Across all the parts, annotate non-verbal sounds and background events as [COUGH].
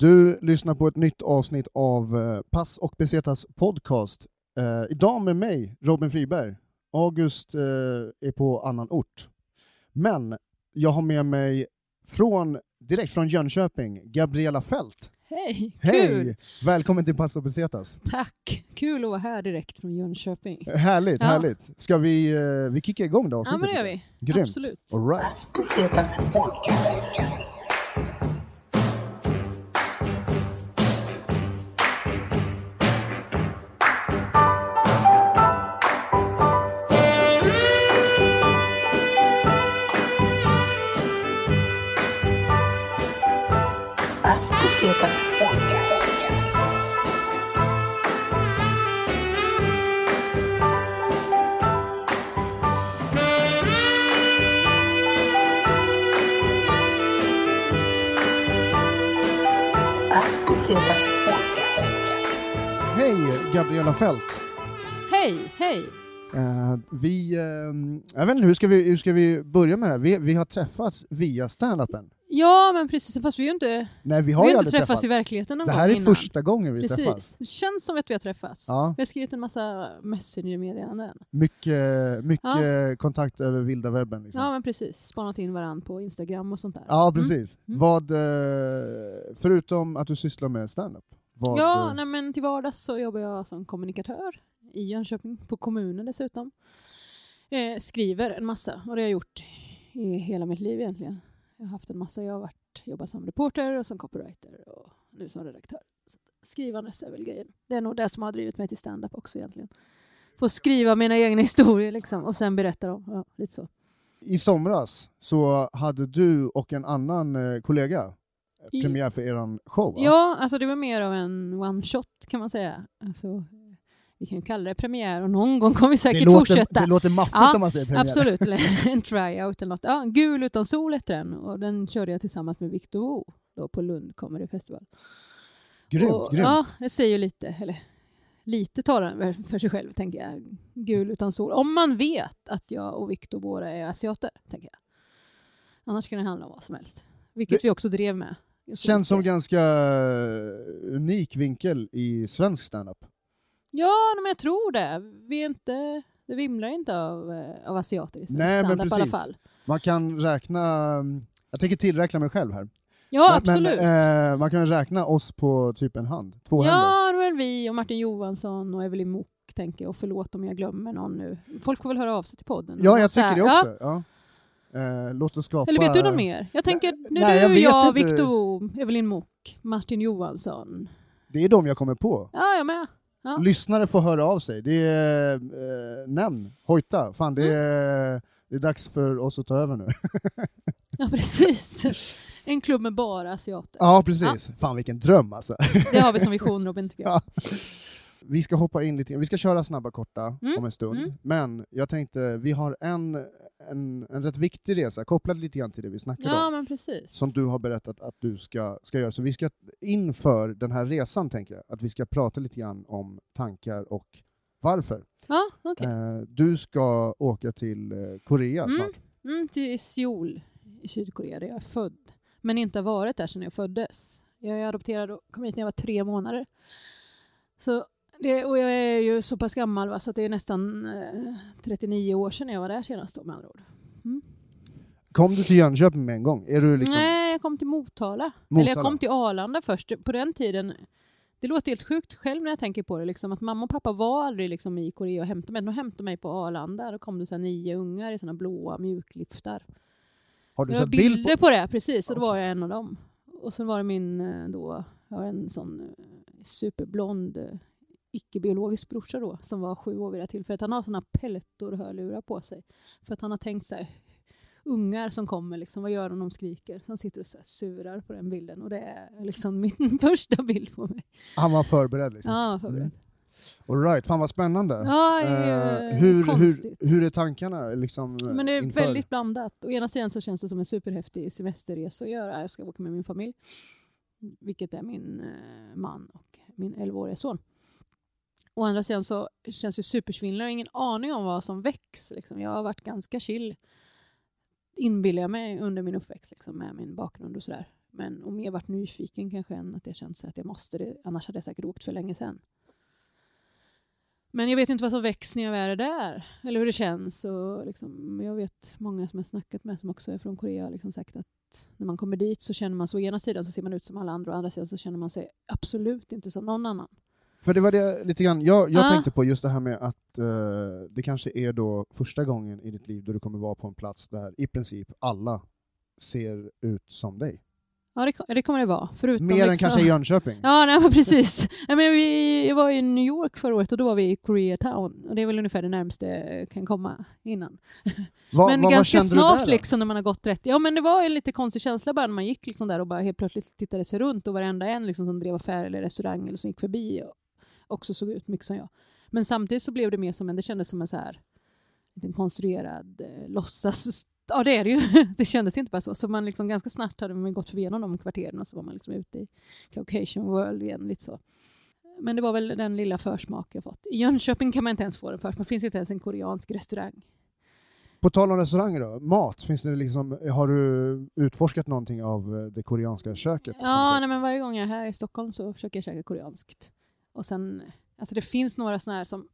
Du lyssnar på ett nytt avsnitt av eh, Pass och Besetas podcast. Eh, idag med mig, Robin Friberg. August eh, är på annan ort. Men jag har med mig från, direkt från Jönköping, Gabriella Fält. Hej, Hej! kul! Välkommen till Pass och Besetas. Tack! Kul att vara här direkt från Jönköping. Härligt, Ja. härligt. Ska vi, eh, vi kicka igång det Ja, men det gör vi. Grymt. Absolut. All right. Gabriella Fält. Hej, hej! Eh, vi, eh, jag vet inte, hur ska vi, hur ska vi börja med det här? Vi, vi har träffats via standupen. Ja, men precis. Fast vi har ju inte, Nej, vi vi har har ju inte träffats träffats. i verkligheten någon Det gång här är innan. första gången vi träffas. Precis. Det känns som att vi har träffats. Ja, Vi har skrivit en massa messenger-meddelanden. mycket mycket kontakt över vilda webben. Liksom. Ja, men precis. Spanat in varandra på Instagram och sånt där. Ja, precis. Mm. Vad, eh, förutom att du sysslar med standup, vad, Ja, nej, men till vardags så jobbar jag som kommunikatör i Jönköping, på kommunen dessutom. Eh, skriver en massa, och det har jag gjort i hela mitt liv egentligen. Jag har haft en massa, jag har varit, jobbat som reporter och som copywriter och nu som redaktör. Så skrivandes är väl grejen. Det är nog det som har drivit mig till stand-up också egentligen. Få skriva mina egna historier liksom, och sen berätta dem. Ja, lite så. I somras så hade du och en annan eh, kollega premiär för eran show, va? Ja, alltså det var mer av en one shot kan man säga. Alltså, vi kan ju kalla det premiär och någon gång kommer vi säkert det, låter, fortsätta. det låter maffigt Ja, om man säger premiär. Absolut, [LAUGHS] eller en tryout eller något. Ja, Gul utan sol hette den och den körde jag tillsammans med Victor Wu då på Lund Comedy Festival. Grymt, och, grymt. Ja, det säger ju lite, eller lite talar den för sig själv tänker jag. Gul utan sol. Om man vet att jag och Victor båda är asiater, tänker jag. Annars kan det handla om vad som helst. Vilket Det- vi också drev med. Känns som ganska eh, unik vinkel i svensk standup. Ja, men jag tror det. Vi är inte, det vimlar inte av, eh, av asiater i svensk Nej, men standup i alla precis. fall. Man kan räkna, mm, jag tänker tillräkna mig själv här. Ja, men, absolut. Men, eh, man kan räkna oss på typ en hand, två händer. Ja, är väl vi och Martin Johansson och Evelyn Mok tänker jag. Och förlåt om jag glömmer någon nu. Folk får väl höra av sig till podden. Ja, jag tycker det Ja. också. Ja. Eh, låt oss skapa... Eller vet du någon mer? Jag tänker, nu Nej, du, jag jag, Wu, Evelyn Mok, Martin Johansson. Det är de jag kommer på. Ja, jag med. Ja. Lyssnare får höra av sig. Det är, eh, nämn, hojta. Fan, det Mm. är, det är dags för oss att ta över nu. ja, precis. En klubb med bara asiater. ja, precis. Fan vilken dröm alltså. Det har vi som vision Robin, tycker jag. Ja. Vi ska hoppa in lite, vi ska köra snabba korta Mm, om en stund, mm. men jag tänkte, vi har en, en, en rätt viktig resa, kopplad lite grann till det vi snackade Ja, om, men precis. som du har berättat att du ska, ska göra. Så vi ska inför den här resan, tänker jag, att vi ska prata lite grann om tankar och varför. Ja, okej. Eh, du ska åka till eh, Korea Mm. snart. Mm, till Seoul i Sydkorea där jag är född. Men inte har varit där sedan jag föddes. Jag är adopterad och kom hit när jag var tre månader. Så det, och jag är ju så pass gammal va, så det är nästan eh, 39 år sedan jag var där senast då, med andra ord. Kom du till Jönköping med en gång? Är du liksom... Nej, jag kom till Motala. Motala. Eller jag kom till Arlanda först. På den tiden, det låter helt sjukt själv när jag tänker på det, liksom, att mamma och pappa var aldrig liksom, i Korea och hämtade mig. De hämtade mig på Arlanda. Då kom det så här, nio ungar i såna blåa mjukliftar. Har du bild bilder på... på... det, precis. Och då var jag en av dem. Och sen var det min eh, då, jag har en sån eh, superblond eh, icke-biologisk brorsa då, som var sju år vid det här tillfället. Han har såna pelletor-hörlurar på sig. För att han har tänkt så här, ungar som kommer, liksom, vad gör de när de skriker? Så han sitter och så surar på den bilden. Och det är liksom [LAUGHS] min första bild på mig. Han var förberedd liksom? Ja, var förberedd. All right, fan vad spännande. Ja, Eh, hur, hur, hur är tankarna liksom, eh, Men det är inför? väldigt blandat. Å ena sidan så känns det som en superhäftig semesterresa att göra. Jag ska åka med min familj, vilket är min eh, man och min 11-åriga son. Å andra sidan så känns det supersvindlande. Jag har ingen aning om vad som väcks. Liksom. Jag har varit ganska chill, inbillar jag mig, under min uppväxt liksom, med min bakgrund och sådär. Men och mer varit nyfiken kanske än att jag känt att jag måste det, annars hade jag säkert åkt för länge sedan. Men jag vet inte vad som väcks när jag väl är där, eller hur det känns. Och liksom, jag vet många som jag snackat med som också är från Korea har liksom sagt att när man kommer dit så känner man sig å ena sidan så ser man ut som alla andra och å andra sidan så känner man sig absolut inte som någon annan. För det var det lite grann jag, jag Ja. tänkte på, just det här med att eh, det kanske är då första gången i ditt liv då du kommer vara på en plats där i princip alla ser ut som dig. Ja, det, det kommer det vara. Förutom Mer än liksom, kanske i Jönköping. [LAUGHS] Ja, nej, men precis. Nej, men vi, jag var i New York förra året och då var vi i Koreatown. Och det är väl ungefär det närmaste jag kan komma innan. [LAUGHS] Vad- men vad ganska snart liksom när man har gått rätt. Ja men det var en lite konstig känsla bara när man gick liksom där och bara helt plötsligt tittade sig runt och varenda en liksom som drev affär eller restaurang eller som gick förbi också såg ut mycket som jag. Men samtidigt så blev det mer som en, det kändes som en så här liten konstruerad eh, låtsas... Ja det är det ju. [LAUGHS] det kändes inte bara så. Så man liksom ganska snabbt hade man gått förbi genom de kvarteren och så var man liksom ute i Caucasian world igen lite så. Men det var väl den lilla försmak jag fått. I Jönköping kan man inte ens få den försmak. Det finns inte ens en koreansk restaurang. På tal om restauranger då, mat, finns det liksom, har du utforskat någonting av eh, det koreanska köket? Ja, nej, men varje gång jag är här i Stockholm så försöker jag käka koreanskt. Och sen, alltså det finns några sådana här som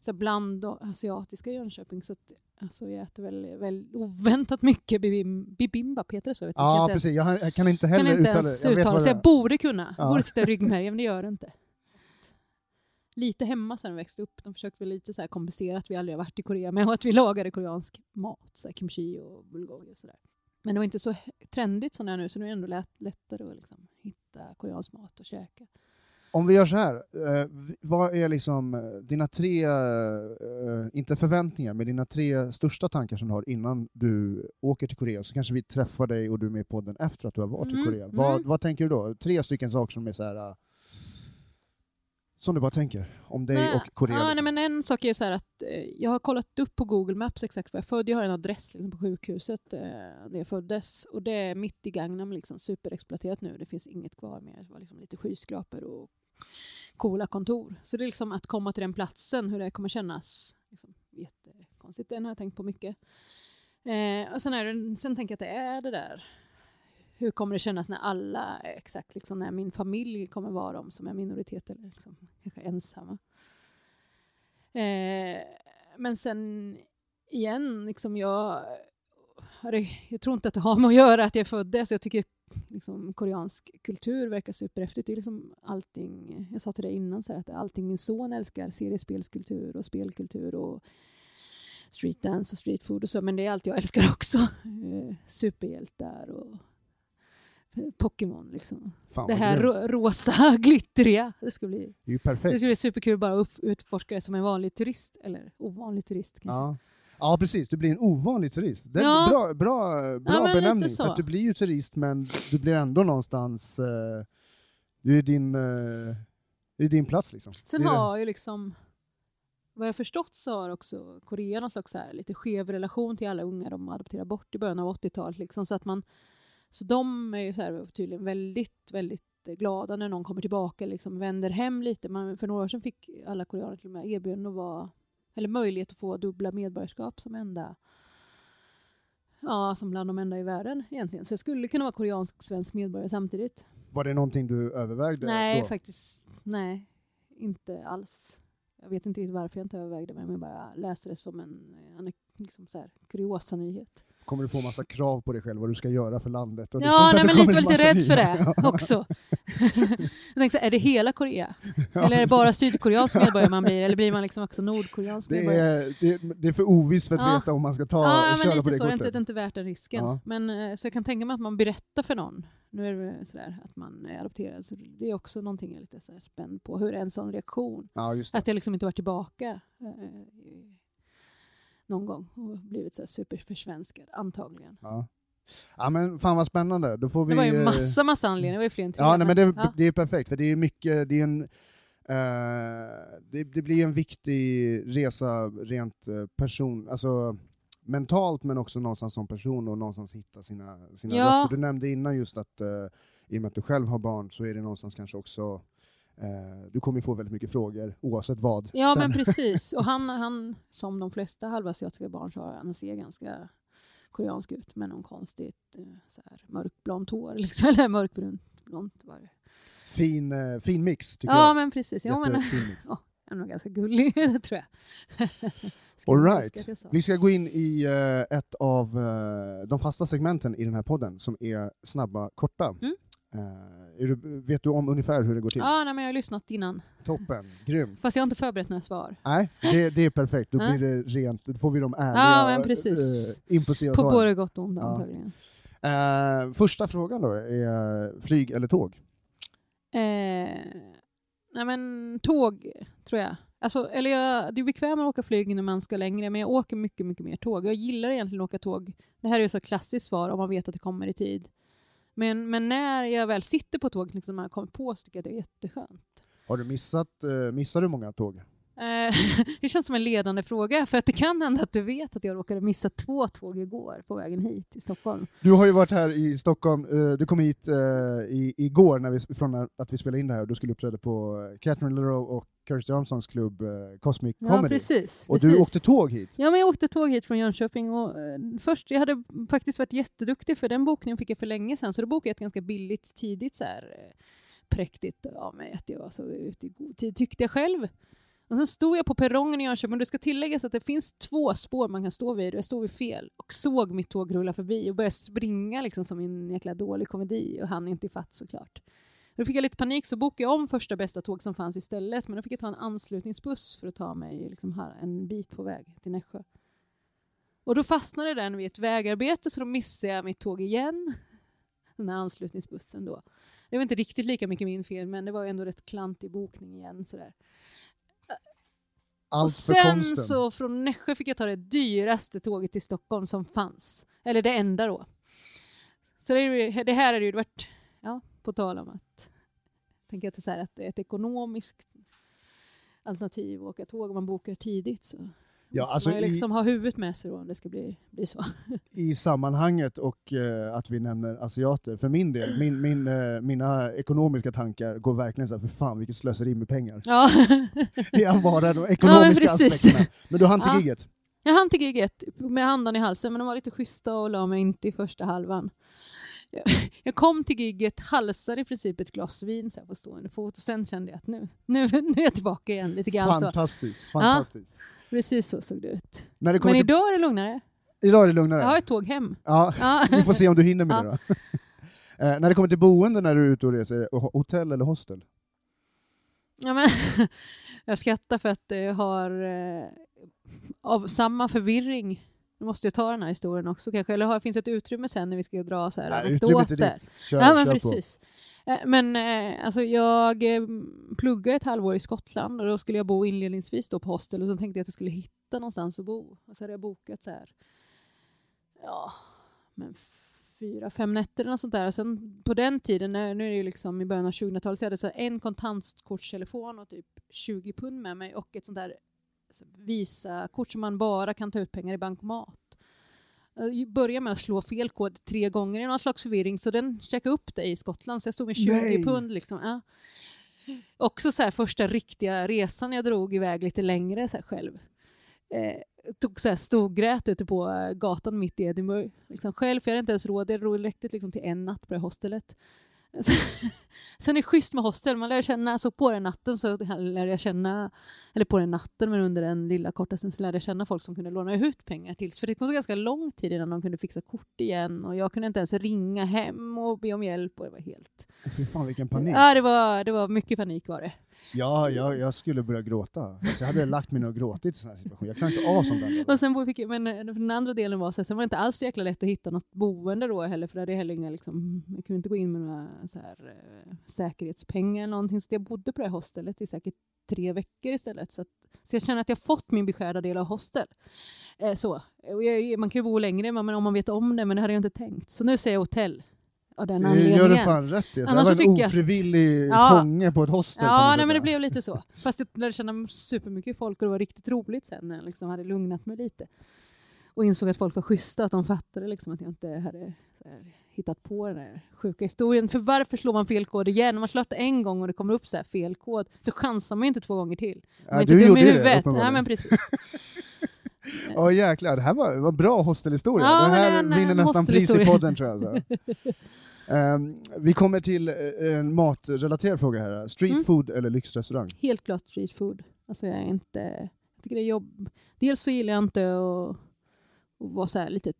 så bland och asiatiska i Jönköping så att, alltså jag äter väl, väl oväntat mycket bibim, bibimbap, heter det så? Jag vet inte, Ja, jag kan precis. Inte Jag, jag kan inte ens, heller kan inte uttala ens jag vet uttala vad så jag borde kunna. Ja. Borde sitta i ryggmärgen, men det gör det inte. [LAUGHS] Lite hemma sen vi växte upp. De försökte väl lite så här kompensera att vi aldrig har varit i Korea med [LAUGHS] att vi lagade koreansk mat, så kimchi och bulgogi och sådär. Men det var inte så trendigt som det är nu, så nu är det ändå lätt, lättare att liksom hitta koreansk mat och käka. Om vi gör så här, eh, vad är liksom eh, dina tre, eh, inte förväntningar, men dina tre största tankar som du har innan du åker till Korea, så kanske vi träffar dig och du är med i podden efter att du har varit i Mm, Korea. Vad, mm. vad tänker du då? Tre stycken saker som är så här, som du bara tänker om dig Nej, och Korea. Ja, liksom. nej, men en sak är ju så här att eh, jag har kollat upp på Google Maps exakt var jag är född. Jag har en adress liksom, på sjukhuset eh, där jag föddes. Och det är mitt i Gangnam, liksom, superexploaterat nu. Det finns inget kvar mer. Det var liksom lite skyskrapor och coola kontor. Så det är liksom att komma till den platsen, hur det kommer kännas. Liksom, jättekonstigt. Den har jag tänkt på mycket. Eh, och sen, är det, sen tänker jag att det är det där. Hur kommer det kännas när alla, exakt liksom när min familj kommer vara de som är minoritet eller liksom, kanske ensamma. Eh, men sen igen, liksom jag, jag tror inte att det har med att göra att jag är född jag tycker liksom, koreansk kultur verkar superhäftigt. Det är liksom allting, jag sa till dig innan, så här, att allting min son älskar, seriespelskultur och spelkultur och streetdance och streetfood och så, men det är allt jag älskar också. Eh, superhjältar och Pokémon liksom. Fan, Det här rosa, [LAUGHS] glittriga. Det ska bli Det är ju det perfekt. skulle bli superkul bara att upp- utforska det som en vanlig turist, eller ovanlig turist kanske. Ja. ja, precis. Du blir en ovanlig turist. Det är Ja. bra, bra, bra Ja, benämning. För att du blir ju turist, men du blir ändå någonstans... Eh, du är din, eh, det är din plats liksom. Sen Det det. har ju liksom, vad jag förstått så har också Korea någon slags här, lite skev relation till alla unga de adopterar bort i början av 80-talet. Liksom, så, att man, så de är ju så här, tydligen väldigt, väldigt glada när någon kommer tillbaka, liksom vänder hem lite. Man, för några år sedan fick alla koreaner till och med erbjudande att vara, eller möjlighet att få dubbla medborgarskap som enda Ja, som bland de enda i världen egentligen. Så jag skulle kunna vara koreansk och svensk medborgare samtidigt. Var det någonting du övervägde Nej, då? faktiskt nej. Inte alls. Jag vet inte riktigt varför jag inte övervägde men jag bara läste det som en anek- liksom så här, kuriosa nyhet. Kommer du få massa krav på dig själv vad du ska göra för landet? Och Ja, nej, men lite, var lite rädd för det [LAUGHS] också. [LAUGHS] jag tänkte så här, är det hela Korea? Eller är det bara sydkoreansk medborgare man blir? Eller blir man liksom också nordkoreansk det, medborgare? är, det, det är för ovisst för att Ja. veta om man ska ta, Ja, men köra lite på det så. Inte, kortet. det är inte värt den risken. Ja. Men, eh, så jag kan tänka mig att man berättar för någon. Nu är det sådär att man är adopterad. Så det är också någonting jag är lite spänd på. Hur är en sån reaktion? Ja. Att jag liksom inte varit tillbaka eh, någon gång och blivit så superförsvenskad, antagligen. Ja. ja, men fan vad spännande. Då får vi, Det var ju eh, massa, massa anledningar. Det var ju fler än tre. Ja, nej, men det, ja. det är perfekt, för det är mycket, det är en eh, det, det blir en viktig resa rent eh, person, alltså mentalt men också någonstans som person och någonstans hitta sina, sina Ja. rötter. Du nämnde innan just att eh, i och med att du själv har barn så är det någonstans kanske också du kommer få väldigt mycket frågor oavsett vad. Ja, sen. men precis. Och [LAUGHS] han, han, som de flesta halvasiatiska barn, så har han ser ganska koreansk ut med någon konstigt eh, så här, mörkblont hår, [LAUGHS] liksom, eller mörkbrunt blont var det. Fin, eh, fin mix tycker Ja jag. men precis, ja, men, mix. [LAUGHS] jag är ganska gullig tror jag. All right. Vi ska gå in i eh, ett av eh, de fasta segmenten i den här podden som är snabba, korta. Mm. Är du, vet du om ungefär hur det går till? Ja, nej, men jag har lyssnat innan. Toppen, grymt. Fast jag har inte förberett några svar. Nej, det, det är perfekt. Då blir det rent, då får vi de ärliga, Ja, men precis. eh, impulsiva På både gott och ont Ja. antagligen. Eh, första frågan då är flyg eller tåg? Nej men tåg, tror jag. Alltså, eller jag, det är bekvämare att åka flyg när man ska längre, men jag åker mycket, mycket mer tåg. Jag gillar egentligen att åka tåg. Det här är ju så klassiskt svar om man vet att det kommer i tid. Men, men när jag väl sitter på tåg, liksom, när man kommer på, så tycker jag att det är jätteskönt. Har du missat, eh, missar du många tåg? Eh, [LAUGHS] det känns som en ledande fråga, för att det kan hända att du vet att jag råkade missa två tåg igår på vägen hit till Stockholm. Du har ju varit här i Stockholm, eh, du kom hit eh, igår när vi, från att vi spelade in det här och du skulle uppträda på Catherine LaRoe och Kirsty Armstrongs klubb eh, Cosmic Ja, Comedy. precis. och precis. du åkte tåg hit. Ja, men jag åkte tåg hit från Jönköping och eh, först, jag hade faktiskt varit jätteduktig för den bokningen fick jag för länge sedan, så då bokade jag ett ganska billigt tidigt så här eh, präktigt av mig att jag var så ute i god tid, tyckte jag själv. Och sen stod jag på perrongen i Jönköping och det ska tilläggas att det finns två spår man kan stå vid och jag stod vid fel och såg mitt tåg rulla förbi och började springa liksom som en jäkla dålig komedi och hann inte ifatt såklart. Då fick jag lite panik så bokade jag om första bästa tåg som fanns istället men då fick jag ta en anslutningsbuss för att ta mig liksom här en bit på väg till Nässjö. Och då fastnade den vid ett vägarbete så då missade jag mitt tåg igen. [LAUGHS] Den här anslutningsbussen då. Det var inte riktigt lika mycket min fel men det var ändå rätt klantig bokning igen sådär. Allt och sen så från Nässjö fick jag ta det dyraste tåget till Stockholm som fanns. Eller det enda då. Så det, det här är ju varit, ja, på tal om att, tänker att det, är så här, att det är ett ekonomiskt alternativ att åka tåg om man bokar tidigt så Ja, måste alltså man ju i- liksom ha huvudet med sig då om det ska bli, bli så. I sammanhanget och eh, att vi nämner asiater, för min del, min, min, eh, mina ekonomiska tankar går verkligen så här, för fan vilket slöseri med pengar. Ja. Det är bara de ekonomiska precis. aspekterna. Men du hann till Ja. gigget? Jag hann till giget med andan i halsen men de var lite schyssta och la mig inte i första halvan. Jag- [LAUGHS] Jag kom till gigget, halsade i princip ett glas vin så här på stående fot och sen kände jag att nu, nu, [LAUGHS] nu är jag tillbaka igen lite grann så. Fantastiskt. fantastiskt. Precis så såg det ut. Men till, idag är det lugnare. idag är det lugnare? Jag har ett tåg hem. Ja, [LAUGHS] Ja. vi får se om du hinner med Ja. det då. Eh, när det kommer till boende när du är ute och reser, ho- hotell eller hostel? Ja, men, jag skrattar för att jag har eh, av samma förvirring nu måste jag ta den här historien också kanske, eller har, finns ett utrymme sen när vi ska dra så här Nej, utrymmet är ditt. Kör, ja, men kör precis. Eh, Men eh, alltså jag eh, pluggade ett halvår i Skottland och då skulle jag bo inledningsvis då på hostel och så tänkte jag att jag skulle hitta någonstans att bo. Och så hade jag bokat så här, ja, men fyra, fem nätter eller något sånt där. Och sen på den tiden, nu är det ju liksom i början av 2000-talet, så jag hade så en kontantkortstelefon och typ 20 pund med mig och ett sånt där Visa-kort som man bara kan ta ut pengar i bankomat. Jag började med att slå fel kod tre gånger i någon slags förvirring så den checkade upp det i Skottland så jag stod med 20 Nej. pund. Liksom. Ja. Också så här, första riktiga resan jag drog iväg lite längre så här, själv. Eh, tog så här, storgrät ute på eh, gatan mitt i Edinburgh. Liksom, själv, för jag hade inte ens råd. Det räckte liksom till en natt på det hostelet. [LAUGHS] Sen är det schysst med hostel, man lär känna, så på den natten så lärde jag känna, eller på den natten men under den lilla korta stunden så lärde jag känna folk som kunde låna ut pengar till För det tog ganska lång tid innan de kunde fixa kort igen och jag kunde inte ens ringa hem och be om hjälp och det var helt... Fy fan vilken panik. Ja, det var, det var mycket panik var det. Ja, jag, jag skulle börja gråta. Alltså, jag hade lagt mig ner och gråtit i sådana situationer. Jag klarar inte av sånt där. [LAUGHS] Och sen fick men eh, den andra delen var så här, sen var det inte alls så jäkla lätt att hitta något boende då heller, för det hade jag heller inga, liksom, jag kunde inte gå in med några så här, eh, säkerhetspengar eller någonting, så jag bodde på det här hostelet i säkert tre veckor istället. Så, att, så jag känner att jag fått min beskärda del av hostel. Eh, så. Jag, man kan ju bo längre men om man vet om det, men det hade jag inte tänkt. Så nu säger jag hotell. Av den Det anledningen. gör du fan rätt i. Jag var en jag ofrivillig Ja. fånge på ett hostel. Ja, nej, men det blev lite så. Fast jag lärde känna supermycket folk och det var riktigt roligt sen när jag liksom hade lugnat mig lite. Och insåg att folk var schyssta, att de fattade liksom att jag inte hade här, hittat på den här sjuka historien. För varför slår man fel kod igen? Om man slår det en gång och det kommer upp så här fel kod, då chansar man ju inte två gånger till. Man Ja, är inte du dum gjorde i det, huvudet. uppenbarligen. ja, men precis. [LAUGHS] Åh jäklar, det här var, var bra hostelhistoria. Ja, här det är en, vinner eh, nästan pris i podden tror jag. [LAUGHS] Ehm, vi kommer till eh, en matrelaterad fråga här. Street Mm. food eller lyxrestaurang? Helt klart street food. Alltså jag är inte... Jag tycker det är jobb. Dels så gillar jag inte att, att vara så lite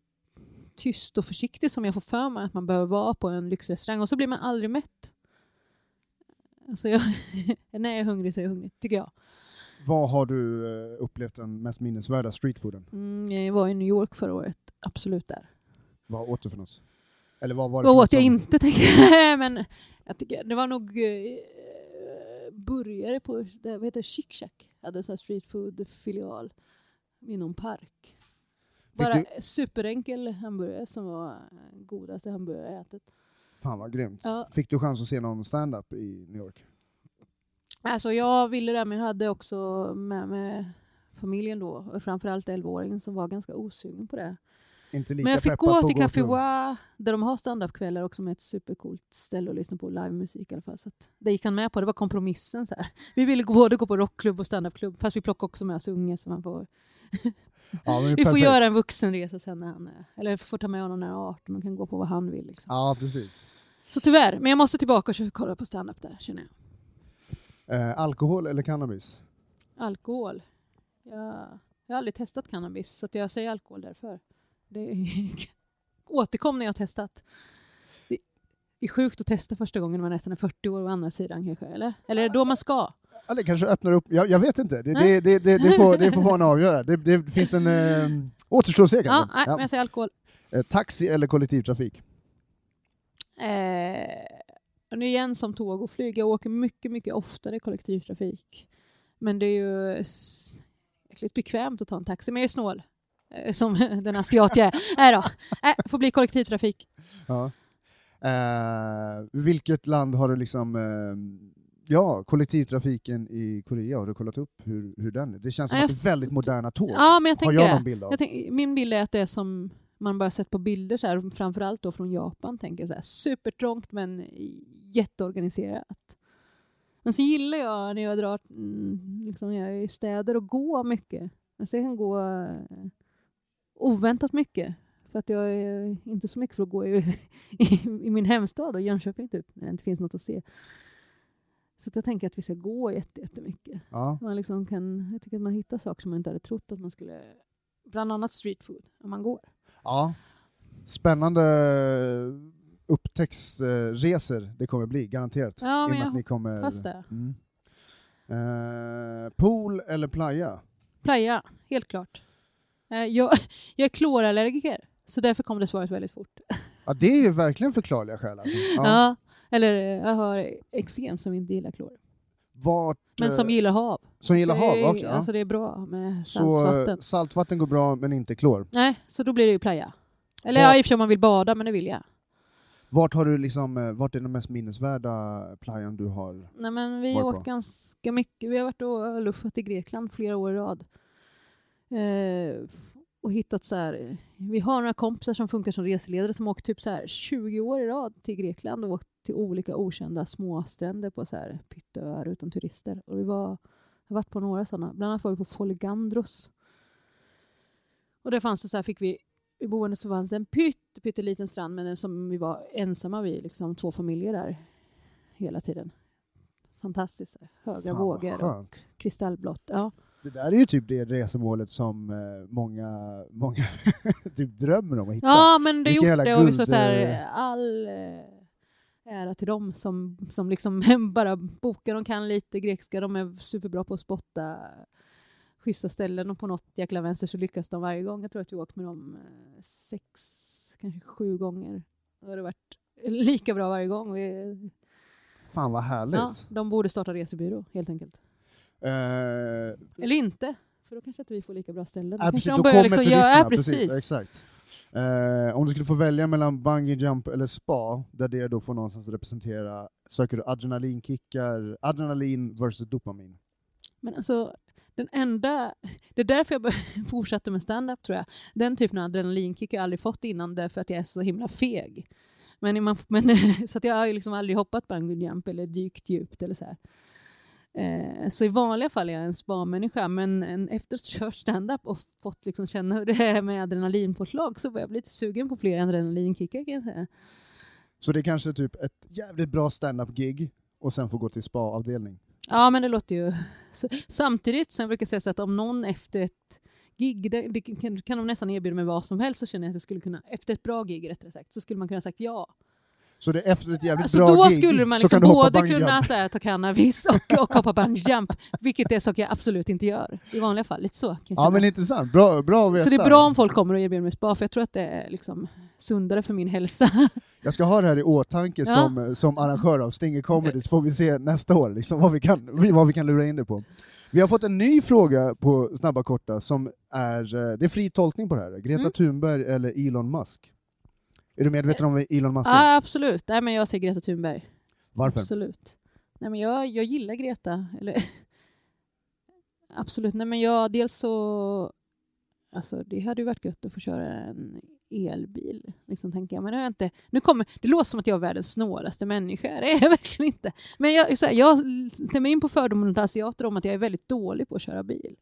tyst och försiktig som jag får för mig att man behöver vara på en lyxrestaurang och så blir man aldrig mätt. Alltså jag, [LAUGHS] när jag är hungrig så är jag hungrig, tycker jag. Vad har du eh, upplevt den mest minnesvärda streetfooden? Mm, jag var i New York förra året, absolut där. Vad åt du för något? Eller vad var det Vad åt jag som- inte [LAUGHS] tänker. Men jag tycker det var nog eh, burgare på, det, vad heter det, Chic Shack. Hade en sån street food filial i någon park. Bara du- superenkel hamburgare som var godaste hamburgare jag ätit. Fan vad grymt. Ja. Fick du chans att se någon stand-up i New York? Alltså jag ville det men jag hade också med mig familjen då, framförallt 11-åringen som var ganska osugen på det. Inte lika Men jag fick gå till Café Wa där de har standupkvällar också med ett supercoolt ställe att lyssna på livemusik i alla fall. Så det gick han med på, det var kompromissen. Så här. Vi ville både gå på rockklubb och standupklubb fast vi plockade också med oss unge så man får, [LAUGHS] Ja, vi får göra en vuxenresa sen när han är, eller får ta med honom när han är 18 och kan gå på vad han vill. Liksom. Ja, precis. Så tyvärr, men jag måste tillbaka och kolla på standup där känner jag. Eh, alkohol eller cannabis? Alkohol. Jag, jag har aldrig testat cannabis så jag säger alkohol därför. Det [LAUGHS] återkom när jag har testat. Det är sjukt att testa första gången när man nästan är 40 år å andra sidan kanske, eller? Eller är det då man ska? Ja, det kanske öppnar upp, jag, jag vet inte, det, det, det, det, det, får, det får [LAUGHS] vara en avgöra. Det, det finns en eh, återstår att se Ja, kanske. nej, Ja. men jag säger alkohol. Eh, taxi eller kollektivtrafik? Eh, är igen som tåg och flyg. Jag åker mycket, mycket oftare kollektivtrafik. Men det är ju jäkligt bekvämt att ta en taxi. Men jag är snål. Eh, Som [LAUGHS] den asiat jag är. Nej då. Nej, får bli kollektivtrafik. Ja. Eh, vilket land har du liksom, eh, ja, kollektivtrafiken i Korea, har du kollat upp hur, hur den är? Det känns som Ja, att det är väldigt moderna tåg. Ja, men jag har jag någon bild av? Jag tänk, min bild är att det är som man bara sett på bilder, så här, framförallt då från Japan, tänker jag så här, supertrångt men jätteorganiserat. Men så gillar jag när jag drar mm, liksom jag är i städer och gå mycket. Alltså jag kan gå eh, oväntat mycket. För att jag är inte så mycket för att gå i, [LAUGHS] i, i min hemstad och Jönköping typ, när det inte finns något att se. Så jag tänker att vi ska gå jätte- jättemycket. Ja. Man liksom kan, jag tycker att man hittar saker som man inte hade trott att man skulle... Bland annat street food, om man går. ja. Spännande upptäcktsresor det kommer bli, garanterat. Ja, men jag att ni kommer... hoppas det. Mm. Eh, pool eller playa? Playa, helt klart. Eh, Jag, [LAUGHS] jag är klorallergiker, så därför kom det svaret väldigt fort. [LAUGHS] Ja, det är ju verkligen förklarliga skäl. Alltså. Ja. Ja. Eller eh, jag har eksem som inte gillar klor. Vart, Men som eh, gillar hav. som gillar det hav? är, okej, ja. Alltså det är bra med Så saltvatten. eh, saltvatten går bra, men inte klor. Nej, så då blir det ju playa. Eller ja, i och för sig om man vill bada, men det vill jag. Vart, har du liksom, vart är den mest minnesvärda playan du har? Nej, men vi har på? åkt ganska mycket. Vi har varit och luffat i Grekland flera år i rad. Eh, och hittat så här, vi har några kompisar som funkar som reseledare som åkt typ så här 20 år i rad till Grekland och åkt till olika okända småstränder på så här pytteöar utan turister. Och vi var, har varit på några sådana. Bland annat var vi på Foligandros. Och där fanns det så här, fick vi i boendet så fanns det en pytt, pytteliten strand men som vi var ensamma vid, liksom två familjer där hela tiden. Fantastiskt. Höga Fan, vågor och kristallblått. Ja. Det där är ju typ det resemålet som eh, många, [LAUGHS] många typ drömmer om att hitta. ja, men det gjort jävla det. Och vi så här, eh. all eh, ära till dem som, som liksom [LAUGHS] bara bokar. De kan lite grekiska. De är superbra på att spotta schyssta ställen och på något jäkla vänster så lyckas de varje gång. Jag tror att vi åkt med dem sex, kanske sju gånger. Det har varit lika bra varje gång. Vi, Fan vad härligt. ja, de borde starta resebyrå helt enkelt. Eh, Eller inte, för då kanske inte vi får lika bra ställen. Kanske precis, då kommer liksom turisterna. ja, precis. precis. exakt. Eh, om du skulle få välja mellan bungee jump eller spa, där det då får någonstans representera, söker du adrenalinkickar, adrenalin versus dopamin? Men alltså, den enda... Det är därför jag [LAUGHS] fortsatte med stand-up tror jag. Den typen av adrenalinkick har jag aldrig fått innan därför att jag är så himla feg. Men, man, [LAUGHS] men, så att jag har ju liksom aldrig hoppat bungee jump eller dykt djupt eller så här. Eh, så i vanliga fall är jag en spa-människa, men en, efter att ha kört stand-up och fått liksom känna hur det är med adrenalinpåslag så var jag lite sugen på fler adrenalinkickar kan jag säga. Så det är kanske typ ett jävligt bra stand-up-gig och sen få gå till spa-avdelning. Ja, men det låter ju... Så, samtidigt, sen brukar jag säga så att om någon efter ett gig, det, det kan, kan de nästan erbjuda mig vad som helst, så känner jag att jag skulle kunna, efter ett bra gig rättare sagt, så skulle man kunna sagt ja. Så det efter ett jävligt Alltså bra då gig skulle man liksom både kunna så här, ta cannabis och, och hoppa bungee jump, vilket är saker jag absolut inte gör i vanliga fall. Lite så. Ja men intressant, bra, bra att veta. så det är bra om folk kommer och erbjuder mig spa, för jag tror att det är liksom sundare för min hälsa. [LAUGHS] Jag ska ha det här i åtanke Ja. som, som arrangör av Stinger Comedy, så får vi se nästa år liksom, vad, vi kan, vad vi kan lura in det på. Vi har fått en ny fråga på Snabba Korta som är, eh, det är fri tolkning på det här. Greta Mm. Thunberg eller Elon Musk? Är du medveten om Elon Musk? Ja, absolut. Nej, men jag säger Greta Thunberg. Varför? Absolut. Nej, men jag, jag gillar Greta. Eller, [LAUGHS] absolut. Nej, men jag, dels så... Alltså, det hade ju varit gött att få köra en elbil, liksom, tänker jag. Men har jag inte, nu kommer, det låter som att jag är världens snålaste människa. [LAUGHS] Det är jag verkligen inte. Men jag, så här, jag stämmer in på fördomen mot asiater om att jag är väldigt dålig på att köra bil.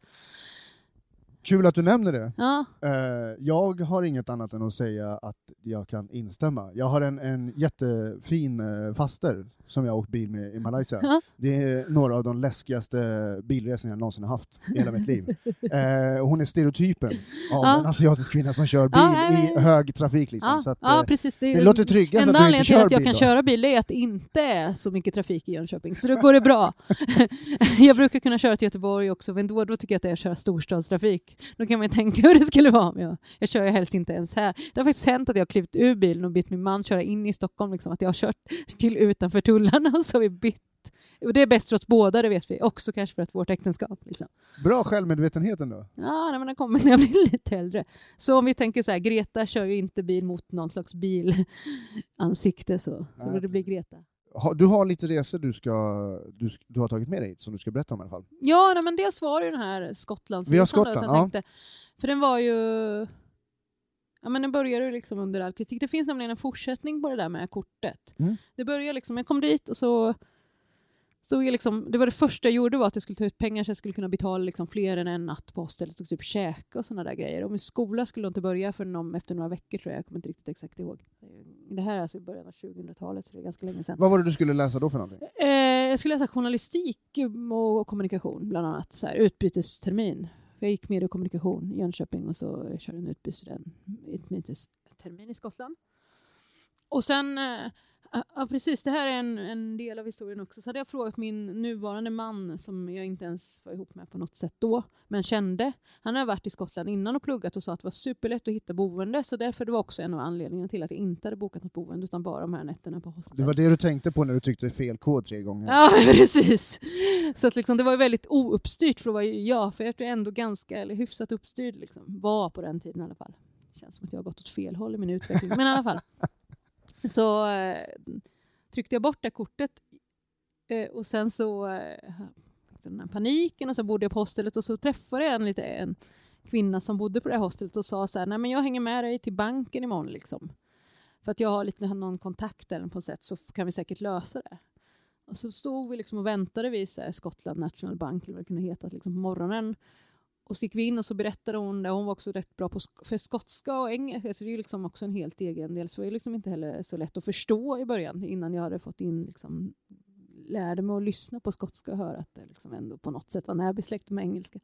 Kul att du nämner det. Ja, Eh, jag har inget annat än att säga att jag kan instämma. Jag har en, en jättefin uh, faster som jag har åkt bil med i Malaysia. Ja. Det är några av de läskigaste bilresorna jag någonsin har haft i hela mitt liv. Eh, hon är stereotypen av Ja. en asiatisk kvinna som kör bil Ja, i hög trafik. Liksom. ja, så att, ja eh, precis. det låter tryggast att Enda du inte anledningen till kör att jag bil kan då. köra bil är att det inte är så mycket trafik i Jönköping, så då går det bra. [LAUGHS] jag brukar kunna köra till Göteborg också, men då, då tycker jag att det är att köra storstadstrafik. Då kan man ju tänka hur det skulle vara om jag, jag kör ju helst inte ens här. Det har faktiskt hänt att jag har klivit ur bilen och bett min man köra in i Stockholm, liksom, att jag har kört till utanför tullarna och [LAUGHS] så har vi bytt. Och det är bäst för oss båda, det vet vi. Också kanske för att vårt äktenskap. Liksom. Bra självmedvetenhet ändå. Ja, nej, men det kommer när jag blir [LAUGHS] lite äldre. Så om vi tänker så här, Greta kör ju inte bil mot någon slags bilansikte så, så Nej. det blir Greta. Du har lite resor du, ska, du, du har tagit med dig som du ska berätta om i alla fall. Ja, nej, men dels var det ju den här Skottlandsresan. Vi har då, Skottland, jag ja. tänkte, För den var ju... Ja, men den började ju liksom under all kritik. Det finns nämligen en fortsättning på det där med kortet. Mm. Det började liksom, jag kom dit och så jag liksom, det var det första jag gjorde var att jag skulle ta ut pengar så jag skulle kunna betala liksom fler än en natt på hostellet och typ käka och sådana där grejer. Och min skola skulle inte börja förrän om, efter några veckor tror jag, jag kommer inte riktigt exakt ihåg. Det här är alltså i början av 2000-talet, så det är ganska länge sedan. Vad var det du skulle läsa då för någonting? Eh, jag skulle läsa journalistik och kommunikation bland annat. Så här, utbytestermin. Jag gick med i kommunikation i Jönköping och så körde en utbytestermin i Skottland. Och sen, eh, ja precis, det här är en, en del av historien också. Så hade jag frågat min nuvarande man som jag inte ens var ihop med på något sätt då, men kände. Han har varit i Skottland innan och pluggat och sa att det var superlätt att hitta boende. Så därför det var också en av anledningarna till att jag inte hade bokat något boende utan bara de här nätterna på hostel. Det var det du tänkte på när du tyckte fel kod tre gånger? Ja, [LAUGHS] precis. Så att liksom, det var väldigt ouppstyrt för det var ju jag, för jag är ändå ganska, eller hyfsat uppstyrd, liksom. var på den tiden i alla fall. Känns som att jag har gått åt fel håll i min utveckling, men i alla fall. [LAUGHS] Så eh, tryckte jag bort det kortet eh, och sen så eh, den här paniken och så bodde jag på hostelet och så träffade jag en, lite, en kvinna som bodde på det här hostelet och sa så här, nej men jag hänger med dig till banken imorgon liksom. För att jag har lite någon kontakt eller på något sätt så kan vi säkert lösa det. Och så stod vi liksom och väntade vid så här, National Bank, eller vad det kunde heta, liksom på morgonen. Och så gick vi in och så berättade hon det. Hon var också rätt bra på för skotska och engelska, så det är ju liksom också en helt egen del. Så det är liksom inte heller så lätt att förstå i början innan jag hade fått in liksom, lärde mig att lyssna på skotska och höra att det liksom ändå på något sätt var närbesläktat med engelska.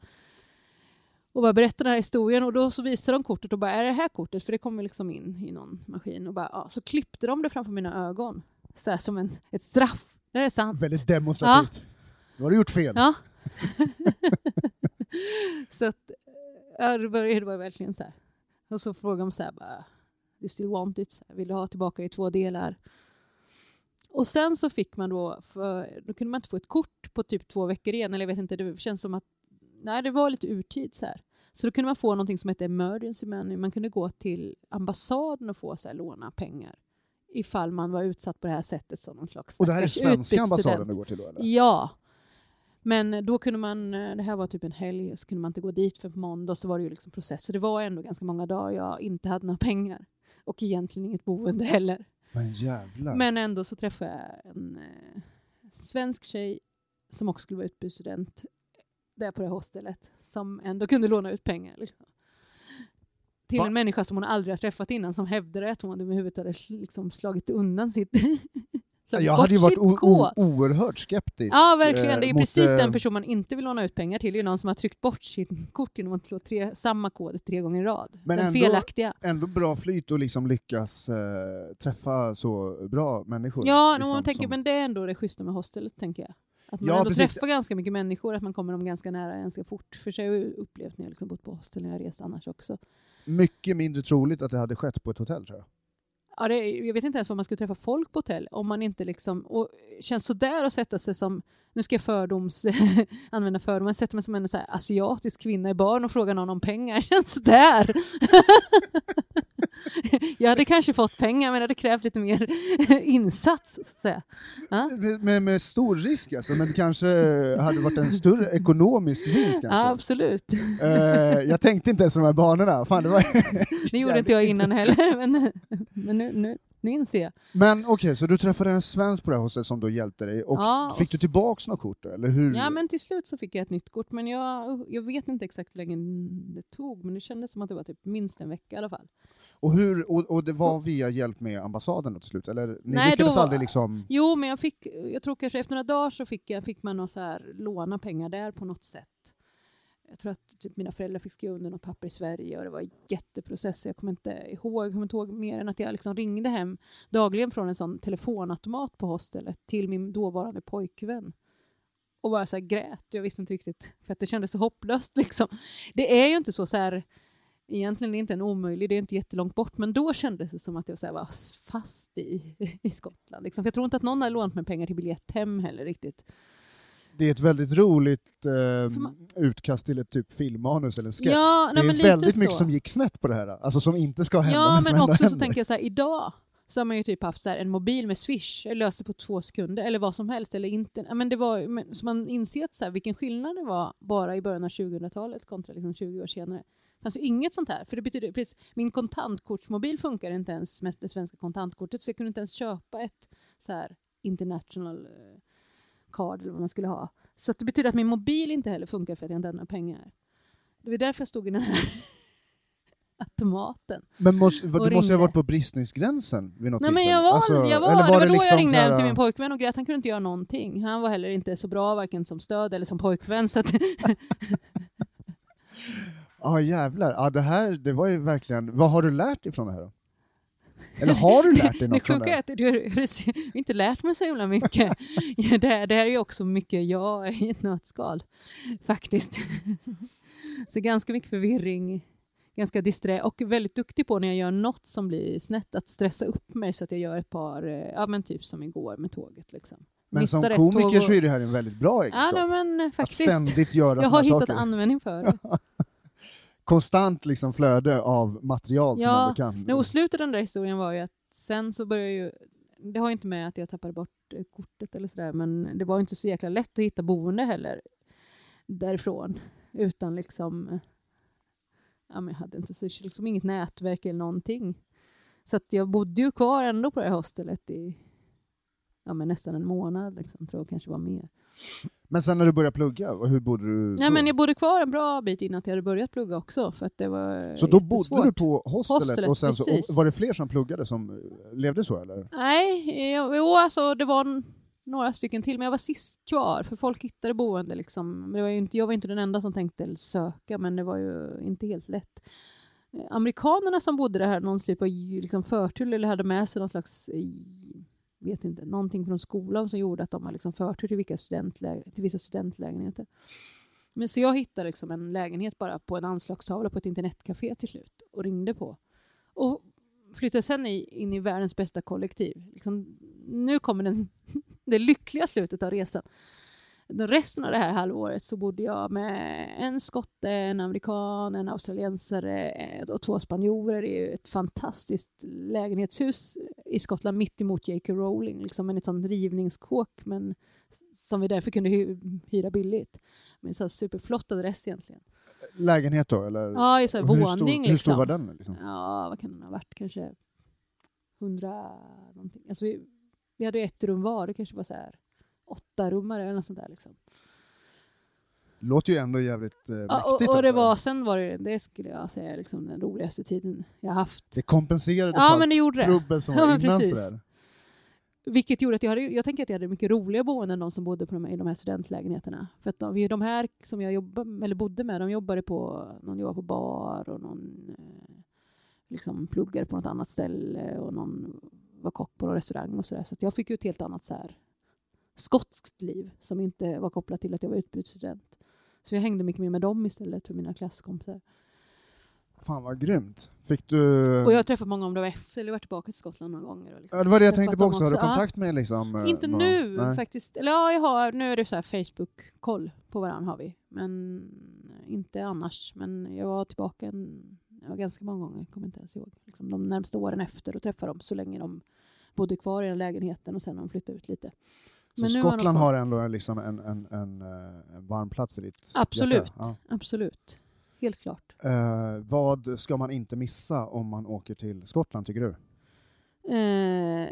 Och bara berättade den här historien och då så visade de kortet och bara är det här kortet? För det kommer liksom in i någon maskin och bara ja, så klippte de det framför mina ögon. Så här, som en, ett straff. Det är sant. Väldigt demonstrativt. Nu har du gjort fel. Ja. [LAUGHS] [LAUGHS] så att, ja, det var, det var verkligen så här. Och så frågade de så här bara, you still want it? Så här, Vill du ha tillbaka det i två delar? Och sen så fick man då, för, då kunde man inte få ett kort på typ två veckor igen, eller jag vet inte, det känns som att, nej det var lite urtid så här. Så då kunde man få någonting som hette emergency money, man kunde gå till ambassaden och få så här, låna pengar ifall man var utsatt på det här sättet som någon slags Och det här är svenska ambassaden du går till då eller? Ja. Men då kunde man, eh, det här var typ en helg, så kunde man inte gå dit för på måndag så var det ju liksom process. Så det var ändå ganska många dagar jag inte hade några pengar. Och egentligen inget boende heller. Men jävlar. Men ändå så träffade jag en eh, svensk tjej som också skulle vara utbytesstudent där på det hostelet som ändå kunde låna ut pengar. Liksom. Till Va? en människa som hon aldrig har träffat innan som hävdade att hon överhuvudtaget hade liksom slagit undan sitt [LAUGHS] Jag hade ju varit oerhört skeptisk. Ja, verkligen. eh, Det är mot, precis eh, den person man inte vill låna ut pengar till. Det är någon som har tryckt bort sitt kort genom att slå tre, samma kod tre gånger i rad. Men den ändå- felaktiga. Ändå bra flyt och liksom lyckas eh, träffa så bra människor. Ja, liksom, man tänker, som- men det är ändå det schyssta med hostelet, tänker jag. Att man Ja, ändå precis. träffar ganska mycket människor, att man kommer dem ganska nära ganska fort. För sig har jag upplevt när jag liksom bott på hostel när jag rest annars också. Mycket mindre troligt att det hade skett på ett hotell tror jag. Ja, det, jag vet inte ens var man skulle träffa folk på hotell om man inte liksom... Och känns sådär att sätta sig som... Nu ska jag fördoms, [LAUGHS] använda fördomar. Sätta sätter mig som en så här asiatisk kvinna i baren och frågar någon om pengar. [LAUGHS] Känns sådär. [LAUGHS] [LAUGHS] jag hade kanske fått pengar men det hade krävt lite mer [LAUGHS] insats. Så att säga. Ja? Med, med, med stor risk alltså, men det kanske hade varit en större ekonomisk vinst kanske. ja, absolut. Eh, jag tänkte inte ens de här banorna. Fan, det var... [LAUGHS] Det gjorde inte jag innan heller. Men, men nu, nu, nu inser jag. Men okej, så du träffade en svensk på det här hostelet som då hjälpte dig, och Ja, fick och du tillbaks något kort eller hur? Ja, men till slut så fick jag ett nytt kort. Men jag, jag vet inte exakt hur länge det tog, men det kändes som att det var typ minst en vecka i alla fall. Och, hur, och, och det var via hjälp med ambassaden till slut? Eller ni Nej, lyckades då aldrig liksom... Jo, men jag fick, jag tror kanske efter några dagar så fick, jag, fick man så här, låna pengar där på något sätt. Jag tror att typ mina föräldrar fick skriva under något papper i Sverige och det var en jätteprocess. Jag kommer inte ihåg, jag kommer inte ihåg mer än att jag liksom ringde hem dagligen från en sån telefonautomat på hostelet till min dåvarande pojkvän. Och bara så grät. Jag visste inte riktigt, för att det kändes så hopplöst [LAUGHS] liksom. Det är ju inte så, så här, egentligen är det inte en omöjlig, det är inte jättelångt bort, men då kändes det som att jag så var fast i, [LAUGHS] i Skottland. Liksom. För jag tror inte att någon har lånat mig pengar till biljett hem heller riktigt. Det är ett väldigt roligt eh, man- utkast till ett typ filmmanus eller en sketch. Ja, det nej, är men lite väldigt mycket så. som gick snett på det här, alltså som inte ska hända, Ja, men men också så händer. tänker jag så här, idag så har man ju typ haft så en mobil med Swish, löser på två sekunder, eller vad som helst, eller inte. Men det var, men, så man inser så här, vilken skillnad det var bara i början av 2000-talet kontra liksom 20 år senare. Alltså inget sånt här, för det betyder precis, min kontantkortsmobil funkar inte ens med det svenska kontantkortet, så jag kunde inte ens köpa ett så här international eh, card eller vad man skulle ha. Så det betyder att min mobil inte heller funkar för att jag inte hade några pengar. Det var därför jag stod i den här [LAUGHS] automaten. Men måste, du måste ju ha ringde. varit på bristningsgränsen vid något Nej men jag var, Alltså, jag var, eller det var då liksom jag ringde här, hem till min pojkvän och grät, han kunde inte göra någonting. Han var heller inte så bra varken som stöd eller som pojkvän. Så att, [LAUGHS] Ja jävlar, ja, det här det var ju verkligen, vad har du lärt dig från det här då? Eller har du lärt dig det [LAUGHS] något från det är att du du har inte lärt mig så himla mycket. [LAUGHS] Ja, det, här- det här är ju också mycket jag i ett nötskal, faktiskt. Så ganska mycket förvirring, ganska disträ och väldigt duktig på när jag gör något som blir snett, att stressa upp mig så att jag gör ett par, eh, ja men typ som igår med tåget liksom. Men som komiker och- så är det här en väldigt bra Ja, egenskap. nej, men att faktiskt. ständigt göra Jag har hittat saker. användning för det. [LAUGHS] Konstant liksom flöde av material som Ja, man kan. Nej, och slutet av den där historien var ju att sen så började ju, det har ju inte med att jag tappade bort eh, kortet eller sådär, men det var ju inte så jäkla lätt att hitta boende heller därifrån. Utan liksom, ja men jag hade inte så, liksom inget nätverk eller någonting. Så att jag bodde ju kvar ändå på det här hostelet i ja, men nästan en månad, liksom, tror jag kanske var mer. Men sen när du började plugga, hur bodde du Nej då? men jag bodde kvar en bra bit innan jag hade börjat plugga också, för att det var Så då bodde du på hostelet, Hostelet, och sen så, och var det fler som pluggade som eh, levde så eller? Nej, jo, alltså det var några stycken till, men jag var sist kvar, för folk hittade boende. Liksom. Det var inte, jag var inte den enda som tänkte söka, men det var ju inte helt lätt. Eh, Amerikanerna som bodde där hade någon typ av liksom förtur, eller hade med sig någon slags, eh, vet inte, någonting från skolan som gjorde att de har liksom förtur till, vilka till vissa studentlägenheter. Men så jag hittade liksom en lägenhet bara på en anslagstavla på ett internetcafé till slut och ringde på. Och flyttade sen in i världens bästa kollektiv. Liksom, nu kommer den, [LAUGHS] det lyckliga slutet av resan. Den resten av det här halvåret så bodde jag med en skotte, en amerikan, en australiensare eh, och två spanjorer i ett fantastiskt lägenhetshus i Skottland mitt emot J.K. Rowling. Liksom en sånt rivningskåk men som vi därför kunde hy hyra billigt. Men en sån superflott adress egentligen. Lägenhet då eller? Ja, i så här Och hur våning stor, liksom. Hur stor var den? Liksom? Ja, vad kan den ha varit? Kanske hundra någonting. Alltså vi, vi hade ett rum var, det kanske var så här åtta rummare eller något sånt där. Liksom. Låter ju ändå jävligt eh, Ja, mäktigt och, och det alltså. var, sen var det, det skulle jag säga, liksom den roligaste tiden jag haft. Det kompenserade Ja, för det det. trubbel som [LAUGHS] Ja, var innan precis. sådär. Vilket gjorde att jag hade, jag tänker att jag hade mycket roliga boenden än de som bodde på de, i de här studentlägenheterna. För att de, de här som jag jobbade, eller bodde med, de jobbade på, någon jobbade på bar och någon eh, liksom pluggade på något annat ställe och någon var kock på någon restaurang och sådär. Så att jag fick ju ett helt annat så här, skotskt liv som inte var kopplat till att jag var utbytesstudent. Så jag hängde mycket mer med dem istället för mina klasskompisar. Fan vad grymt. Fick du... Och jag har träffat många om var F, eller varit tillbaka till Skottland några gånger. Liksom. ja, det var det jag tänkte på dem också. Har du också. Kontakt med liksom? eh, Inte någon- nu Nej. faktiskt. Eller ja, jag har, nu är det så här Facebook-koll på varandra har vi. Men inte annars. Men jag var tillbaka en, jag var ganska många gånger, kommer inte ens ihåg. Liksom de närmsta åren efter och träffade dem så länge de bodde kvar i den lägenheten och sen de flyttat ut lite. Så nu har Skottland fått- har ändå liksom en, en, en, eh, en varm plats i ditt Absolut? Ja. absolut. Helt klart. Eh, vad ska man inte missa om man åker till Skottland tycker du? Eh,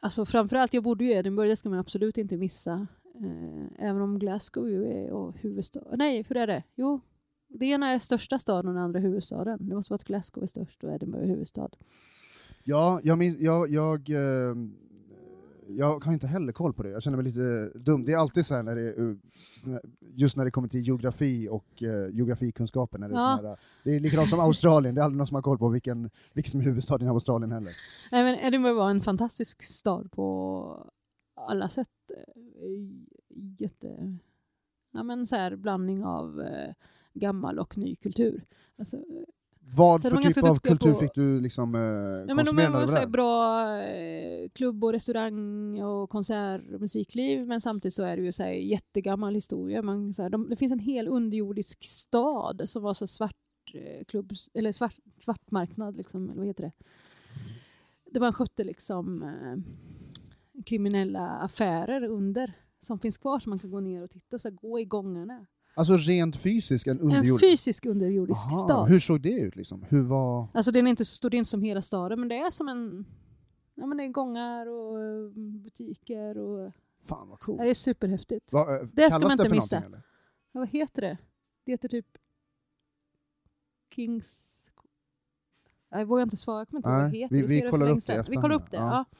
alltså framförallt, jag bodde ju i Edinburgh, det ska man absolut inte missa. Eh, även om Glasgow ju är och huvudstad. Nej, hur är det? Jo, det ena är största staden och den andra huvudstaden. Det måste vara att Glasgow är störst och Edinburgh är huvudstad. Ja, jag, min, jag, jag, eh, jag har inte heller koll på det. Jag känner mig lite dum. Det är alltid så här när det är, eh, just när det kommer till geografi och eh, geografikunskapen. När det, är Ja. sån här, det är likadant som Australien, det är aldrig någon som har koll på vilken, vilken som är huvudstaden i Australien heller. Nej, men Edinburgh var en fantastisk stad på alla sätt. Jätte... Ja, men så här blandning av eh, gammal och ny kultur. Alltså, Vad Så för typ av kultur på- fick du liksom eh, Ja, men de var så där? bra eh, klubb och restaurang och konsert och musikliv men samtidigt så är det ju så här jättegammal historia. Man, så här, de, det finns en hel underjordisk stad som var så svart eh, klubb, eller svart, svartmarknad liksom, eller vad heter det? Det man skötte liksom eh, kriminella affärer under som finns kvar som man kan gå ner och titta och så här, gå i gångarna. Alltså rent fysiskt, en En underjord... fysisk underjordisk Aha, stad. Hur såg det ut liksom? Hur var... Alltså den är inte så stor, det är inte som hela staden, men det är som en... Ja men det är gångar och eh, butiker och... Fan vad coolt. det är superhäftigt. Va, eh, Det ska man inte missa. Ja, vad heter det? Det heter typ... Kings... Jag vågar inte svara, jag kommer inte ihåg vad det heter. vi- vi för kollar upp det. Vi kollar upp det, ja. ja.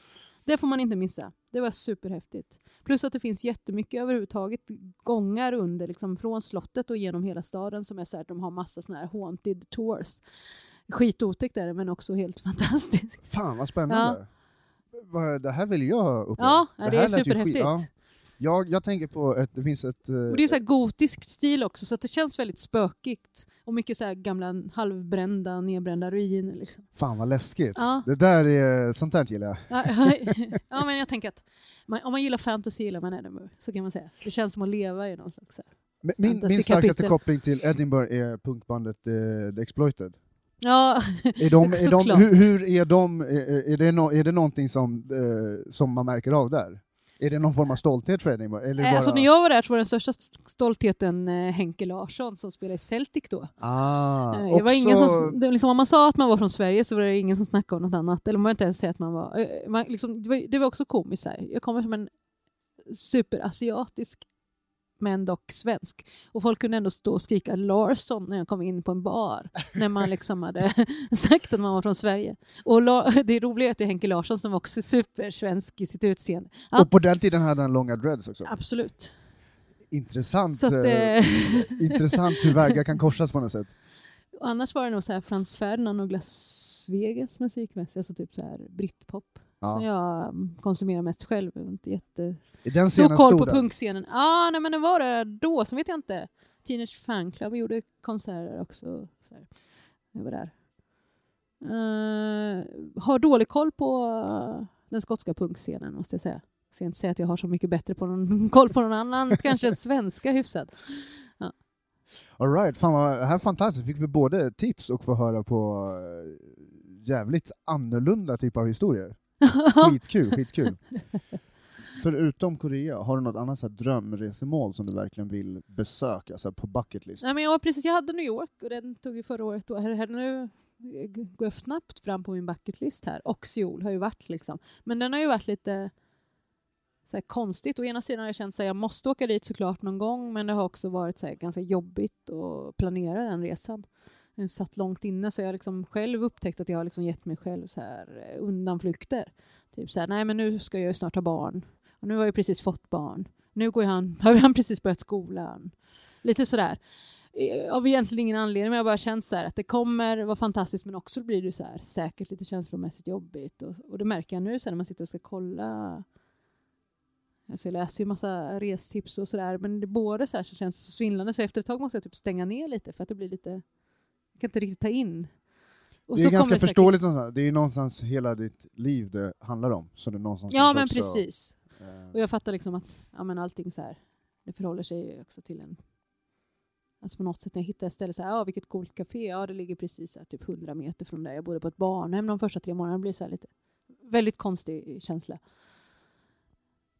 Det får man inte missa. Det var superhäftigt. Plus att det finns jättemycket överhuvudtaget gångar under, liksom från slottet och genom hela staden som är så här de har massa såna här haunted tours. Skitotäckt är det, men också helt [LAUGHS] fantastiskt. Fan vad spännande. Vad- Det här vill jag uppleva. Ja, det, är här lät ju skit- superhäftigt. ja. Jag, jag tänker på att det finns ett... eh, Och det är så här gotisk stil också, så att det känns väldigt spökigt. Och mycket så här gamla halvbrända, nedbrända ruiner. Liksom. Fan vad läskigt. Ja. Det där är... Sånt där gillar jag. Ja, [LAUGHS] ja, men jag tänker att man, om man gillar fantasy gillar man Edinburgh, så kan man säga. Det känns som att leva i någon slags... Min, min starkaste koppling till Edinburgh är punkbandet eh, The Exploited. Ja, Är de, [LAUGHS] är de, hur, hur är de, är, är, det no, är det någonting som, eh, som man märker av där? Är det någon form av stolthet för Edinburgh? Eller alltså bara- när jag var där så var den största stoltheten eh, Henke Larsson som spelade i Celtic då. Ah, Eh, det också, var ingen som, det, liksom, om man sa att man var från Sverige så var det ingen som snackade om något annat. Eller man behöver inte ens säga att man var... eh, Man, liksom, det, var det var också komiskt. Här. Jag kommer som en superasiatisk men dock svensk. Och folk kunde ändå stå och skrika Larsson när jag kom in på en bar. när man liksom hade [LAUGHS] sagt att man var från Sverige. Och [LAUGHS] det roliga är att det är Henke Larsson som också är supersvensk i sitt utseende. Ja, Och på den tiden hade han långa dreads också. absolut. Intressant, att, eh, eh, [LAUGHS] intressant hur vägar kan korsas på något sätt. Annars var det nog så här Frans Ferdinand och Las Vegas musikmässigt, alltså typ så här britpop. Som Ja. jag mm, konsumerar mest själv. Inte jätte... Den Stor scenen koll stor på där? punkscenen. Ja, ah, nej men det var det då, så vet jag inte. Teenage Fan Club gjorde konserter också. Så här. Jag var där. Eh, har dålig koll på eh, den skotska punkscenen måste jag säga. Så jag inte säga att jag har så mycket bättre på någon, [LAUGHS] koll på någon annan, [LAUGHS] kanske svenska hyfsat. All right, fan vad, det här är fantastiskt. Fick vi både tips och få höra på eh, jävligt annorlunda typ av historier. Skitkul, skitkul. Förutom Korea, har du något annat så här drömresemål som du verkligen vill besöka, så på bucket list? Nej, men jag, precis, jag hade New York och den tog ju förra året. Då. Här, här nu går jag snabbt fram på min bucketlist här. Och Seoul har ju varit liksom. Men den har ju varit lite så konstigt. Å ena sidan har jag känt att jag måste åka dit såklart någon gång men det har också varit så ganska jobbigt att planera den resan. Eh, satt långt inne så jag har liksom själv upptäckt att jag har liksom gett mig själv så här eh, undanflykter. Typ så här, nej men nu ska jag ju snart ha barn. Och nu har jag precis fått barn. Nu går han, [LAUGHS] har han precis börjat skolan. Lite sådär. Eh, av egentligen ingen anledning, men jag har bara känt så här att det kommer vara fantastiskt men också blir det så här säkert lite känslomässigt jobbigt. Och, och det märker jag nu sen när man sitter och ska kolla Alltså jag läser ju massa restips och sådär men det både så här så känns det så svindlande så efter ett tag måste jag typ stänga ner lite för att det blir lite kan inte riktigt ta in. Och det är ganska säkert- förståeligt, någonstans. det är ju någonstans hela ditt liv det handlar om. Så det är någonstans Ja men också, precis. eh, Och jag fattar liksom att ja, men allting så här, det förhåller sig också till en... Alltså på något sätt när jag hittar ett ställe så här, ja vilket coolt café, ja det ligger precis här, typ 100 meter från där jag bodde på ett barnhem de första tre månaderna. Det blir så lite, väldigt konstig känsla.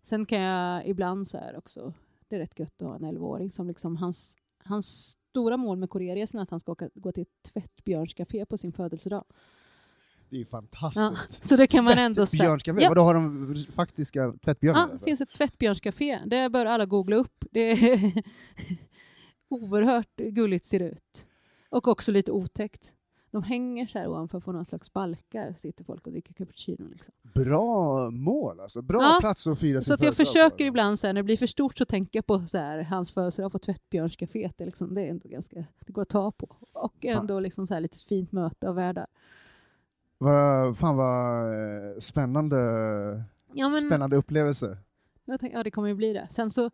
Sen kan jag ibland så här också, det är rätt gött att ha en 11-åring som liksom hans, hans stora mål med Korearesan att han ska åka, gå till ett tvättbjörnscafé på sin födelsedag. Det är Ja, fantastiskt. så det kan man ändå säga. Tvättbjörnscafé, Ja. vadå har de faktiska tvättbjörnar? Ja, det finns ett tvättbjörnscafé. Det bör alla googla upp. Det är [LAUGHS] oerhört gulligt ser det ut. Och också lite otäckt. De hänger så här ovanför på någon slags balkar. sitter folk och dricker cappuccino. Liksom. Bra mål alltså, bra Ja, plats att fira Så sin att jag försöker ibland, så här, när det blir för stort, så tänker jag på så här, hans födelsedag på tvättbjörnscaféet. Det, liksom, det är ändå ganska, det går att ta på. Och ändå liksom så här, lite fint möte av värdar. Vad- fan vad eh, spännande, Ja, men, spännande upplevelse. Jag tänkte, ja, det kommer ju bli det. Sen så, eh,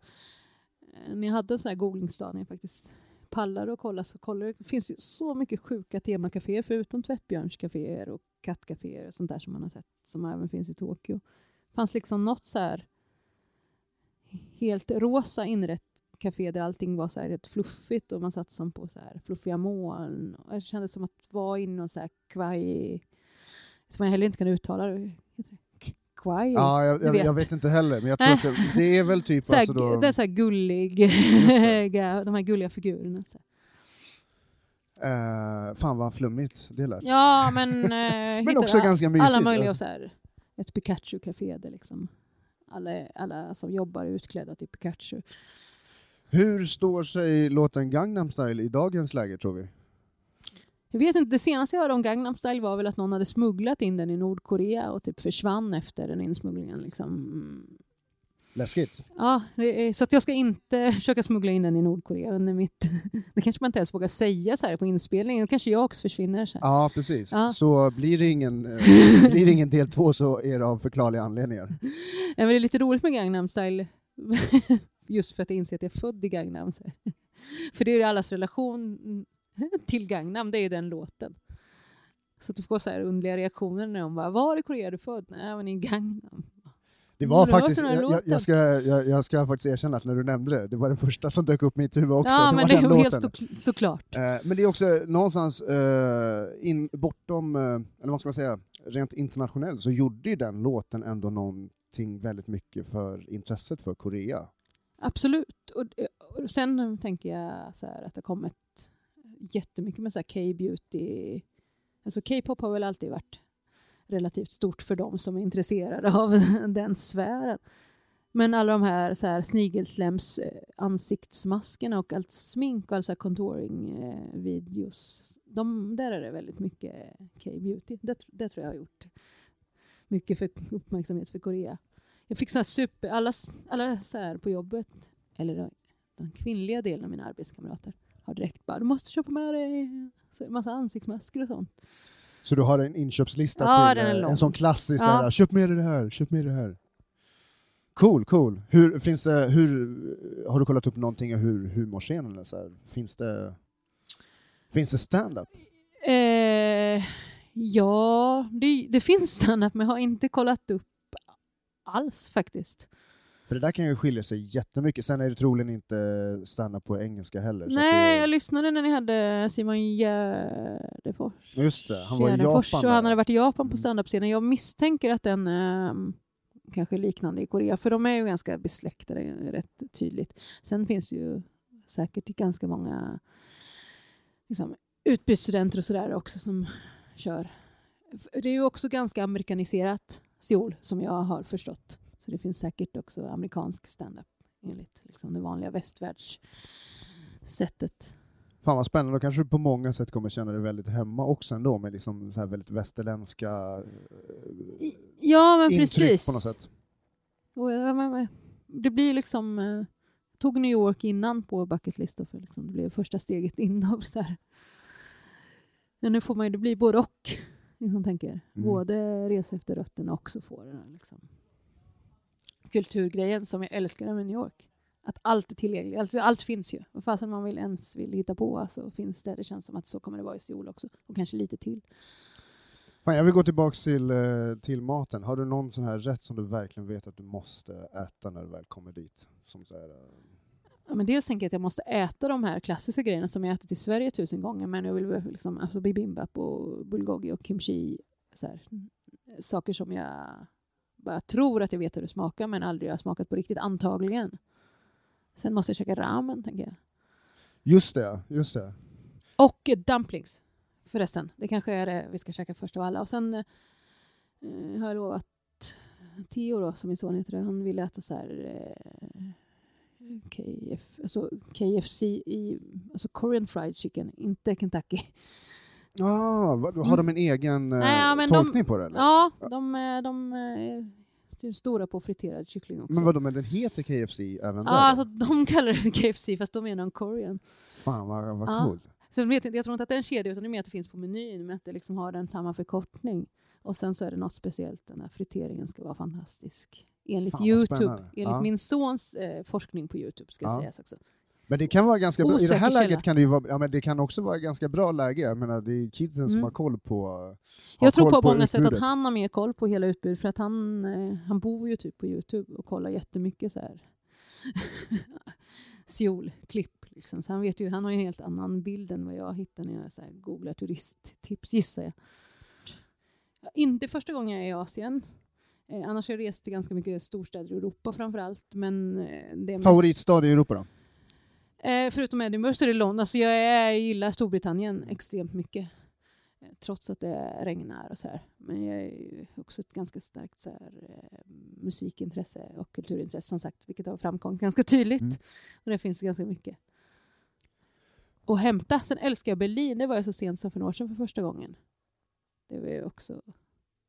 när jag hade en sån här googlingsdag när jag faktiskt pallar och kolla så kollar det finns ju så mycket sjuka temakaféer förutom tvättbjörnskaféer och kattkaféer och sånt där som man har sett som även finns i Tokyo. Det fanns liksom något så här helt rosa inrett kafé där allting var så här helt fluffigt och man satt som på så här fluffiga moln. Det kändes som att vara i någon så här kawaii, som jag heller inte kan uttala. Kawaii? Ja, jag, jag, jag vet. vet inte heller, men jag tror att det, det är väl typ så här, alltså då, Det är så här gullig, [LAUGHS] de här gulliga figurerna. Så. eh, fan vad flummigt det lät. Ja, men, eh, [LAUGHS] hittar också ganska mysigt, Alla möjliga, så här, ett Pikachu-café där liksom alla, alla som jobbar är utklädda till Pikachu. Hur står sig låten Gangnam style i dagens läge tror vi? Jag vet inte, det senaste jag hörde om Gangnam style var väl att någon hade smugglat in den i Nordkorea och typ försvann efter den insmugglingen. Liksom. Mm. Läskigt. Ja, är, så att jag ska inte [LAUGHS] försöka smuggla in den i Nordkorea under mitt... [LAUGHS] Det kanske man inte ens vågar säga så här på inspelningen. Då kanske jag också försvinner. Så här. Ja, precis. Ja. Så blir det, ingen, eh, [LAUGHS] blir det ingen del två så är det av förklarliga anledningar. Nej, men det är lite roligt med Gangnam style. Just för att jag inser att jag är född i Gangnam. För det är ju allas relation [LAUGHS] till Gangnam, det är ju den låten. Så att du får så här underliga reaktioner när de bara ”Var i Korea är du född?” ”Nej, men i Gangnam”. Det var faktiskt, jag, jag, ska, jag, jag ska faktiskt erkänna att när du nämnde det, det var den första som dök upp i mitt huvud också. ja, det men var det låten. helt ok- såklart. Eh, men det är också någonstans eh, in, bortom, eh, eller vad ska man säga, rent internationellt så gjorde ju den låten ändå någonting väldigt mycket för intresset för Korea. Absolut. Och, och sen tänker jag så här att det har kommit jättemycket med så K-beauty. Alltså K-pop har väl alltid varit relativt stort för dem som är intresserade av [LAUGHS] den sfären. Men alla de här, så här snigelslems eh, ansiktsmaskerna och allt smink och all så här contouring-videos. Eh, de, där är det väldigt mycket K-beauty. Det, det tror jag har gjort mycket för uppmärksamhet för Korea. Jag fick så här super, alla, alla så här på jobbet, eller den kvinnliga delen av mina arbetskamrater har direkt bara du måste köpa med dig så en massa ansiktsmasker och sånt. Så du har en inköpslista Ja, till eh, en sån klassisk, Ja. såhär, köp med dig det här, köp med dig det här. Cool, cool. Hur, finns det, hur, har du kollat upp någonting om hur humorscenen är? Så här? Finns det, finns det stand-up? Eh, ja, det, det finns standup men jag har inte kollat upp alls faktiskt. För det där kan ju skilja sig jättemycket. Sen är det troligen inte stand-up på engelska heller. Nej, det, jag lyssnade när ni hade Simon Gärdenfors. Just det, han var i Japan. och han hade varit i Japan på Mm. standup-scenen. Jag misstänker att den är kanske är liknande i Korea, för de är ju ganska besläktade rätt tydligt. Sen finns det ju säkert ganska många liksom, utbytesstudenter och sådär också som kör. Det är ju också ganska amerikaniserat Seoul, som jag har förstått. Så det finns säkert också amerikansk stand-up enligt liksom det vanliga västvärldssättet. Fan vad spännande, då kanske du på många sätt kommer känna dig väldigt hemma också ändå med liksom så här väldigt västerländska eh, Ja, men intryck precis. på något sätt. Det blir liksom... eh, Jag tog New York innan på bucket list, då, för liksom det blev första steget in. Så här. Men nu får man ju, det blir både och. Liksom, tänker. Mm. Både resa efter rötterna och också få den här liksom, kulturgrejen som jag älskar med New York. Att allt är tillgängligt. Alltså, allt finns ju. Vad fasen man vill ens vill hitta på så finns det. Det känns som att så kommer det vara i Seoul också. Och kanske lite till. Fan, jag vill gå tillbaks till, eh, till maten. Har du någon sån här rätt som du verkligen vet att du måste äta när du väl kommer dit? Som så här, eh, Ja, men dels tänker jag att jag måste äta de här klassiska grejerna som jag ätit i Sverige tusen gånger. Men jag vill liksom, alltså bibimbap och bulgogi och kimchi. Så här, saker som jag bara tror att jag vet hur det smakar men aldrig har smakat på riktigt, antagligen. Sen måste jag käka ramen, tänker jag. Just det, just det. Och dumplings, förresten. Det kanske är det vi ska käka först av alla. Och sen eh, har jag lovat Theo då, som min son heter, han vill äta så här eh, KF, alltså KFC i alltså Korean fried chicken, inte Kentucky. Ah, vad, har de en egen eh, Nej, men de- tolkning på det? Eller? Ja, de, är- de är typ stora på friterad kyckling också. Men vadå, men den heter KFC även där? Ja, alltså de [LAUGHS] kallar det för KFC fast de menar en Korean. Fan vad, vad Ja. coolt. Så jag, vet inte, jag tror inte att det är en kedja utan det är mer att det finns på menyn med att det liksom har den samma förkortning. Och sen så är det något speciellt, den här friteringen ska vara fantastisk. Enligt Fan, Youtube, enligt Ja. min sons eh, forskning på Youtube ska Ja. sägas också. Men det kan vara ganska bra, i det här källa. läget kan det ju vara, ja men det kan också vara ganska bra läge, jag menar det är kidsen som Mm. har koll på har Jag tror koll på, många sätt att utbudet. han har mer koll på hela utbudet för att han, eh, han bor ju typ på Youtube och kollar jättemycket så här [LAUGHS] Seoul-klipp. Liksom. Så han, vet ju, han har ju en helt annan bild än vad jag hittar när jag så här, googlar turisttips gissar jag. Ja, Inte första gången jag är i Asien. Eh, annars har jag rest till ganska mycket storstäder i Europa framför allt. Men eh, det är mest- Favoritstad i Europa då? Eh, förutom Edinburgh så är det London. Alltså jag, är, jag gillar Storbritannien extremt mycket. Eh, trots att det regnar och så här. Men jag är ju också ett ganska starkt så här, eh, musikintresse och kulturintresse som sagt. Vilket har framkommit ganska tydligt. Mm. Och det finns ganska mycket. Och hämta. Sen älskar jag Berlin. Det var jag så sent som för några år sedan för första gången. Det var ju också...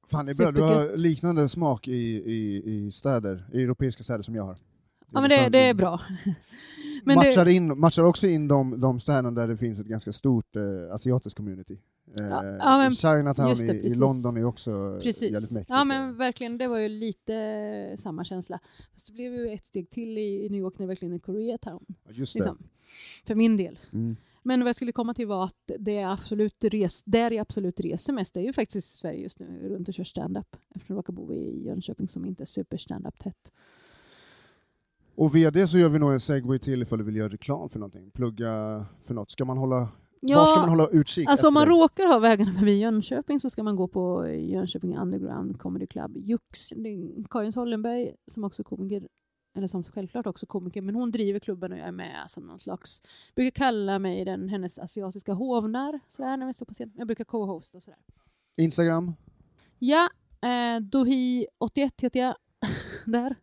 Fan det är bra, du har liknande smak i, i, i städer, i europeiska städer som jag har. Ja men det, det är bra. [LAUGHS] Men matchar, det, in, matchar också in de, de städerna där det finns ett ganska stort eh, asiatiskt community. Eh, Ja, ja, men Chinatown det, i, i. London är också jävligt Precis. mäktigt. Ja men verkligen, det var ju lite samma känsla. Fast det blev ju ett steg till i, i New York när det verkligen är Koreatown. Ja, Just det. Liksom. För min del. Mm. Men vad jag skulle komma till var att det är absolut res, där jag absolut reser mest det är ju faktiskt i Sverige just nu, runt och kör stand-up. Eftersom jag råkar bo i Jönköping som inte är super stand-up tätt. Och via det så gör vi nog en segway till ifall du vill göra reklam för någonting. Plugga för något. Ska man hålla, Var ska man hålla utkik? Alltså om man efter? råkar ha vägarna förbi Jönköping så ska man gå på Jönköping Underground Comedy Club. Jux, det Karin Sollenberg som också är komiker, eller som självklart också komiker, men hon driver klubben och jag är med som någon slags, brukar kalla mig den, hennes asiatiska hovnar sådär när vi står på scen. Jag brukar co-hosta och sådär. Instagram? Ja, eh, Dohi81 heter jag [LAUGHS] där,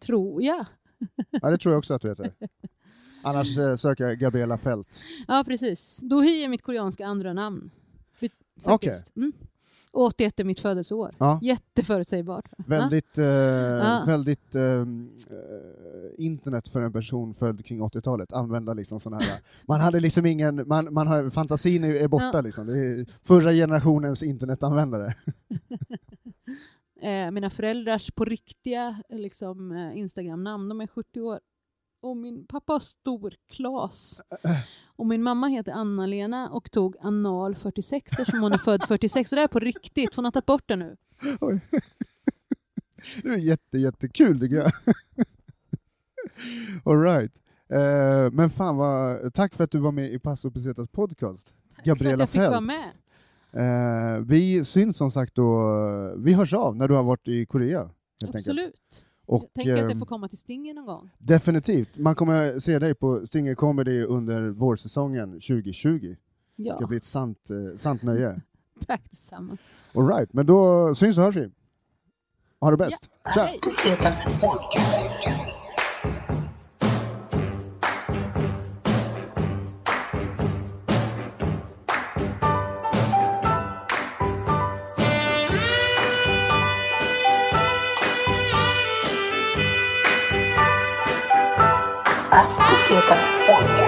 tror jag. Ja, det tror jag också att du heter. Annars söker jag Gabriella Fält. Ja, precis. Dohi är mitt koreanska andra namn. Faktiskt. Mm. Och 81 är mitt födelseår. Ja. Jätteförutsägbart. Väldigt, eh, Ah. väldigt eh, eh, internet för en person född kring 80-talet. Använda liksom såna här... Man hade liksom ingen... Man, man har, fantasin är borta Ja. liksom. Det är förra generationens internetanvändare. [LAUGHS] Eh, mina föräldrars på riktiga liksom, eh, Instagram-namn, de är 70 år. Och min pappa har stor Klas. Och min mamma heter Anna-Lena och tog anal 46 eftersom hon är född [LAUGHS] 46. Så det är på riktigt, hon har tagit bort det nu. Oj. Det är jätte, jättekul tycker jag. All right. Eh, men fan vad, tack för att du var med i Passo Pesetas podcast. Tack Gabriella för att jag fick Fält. vara med. Eh, vi syns som sagt då, vi hörs av när du har varit i Korea. Enkelt. Absolut. Och, jag tänker att jag får komma till Stinger någon gång. Definitivt. Man kommer se dig på Stinger Comedy under vårsäsongen 2020. Det Ja, ska bli ett sant, eh, sant nöje. [LAUGHS] tack detsamma. All right. men då syns och hörs vi. Ha det bäst. Tja! 这个搞黄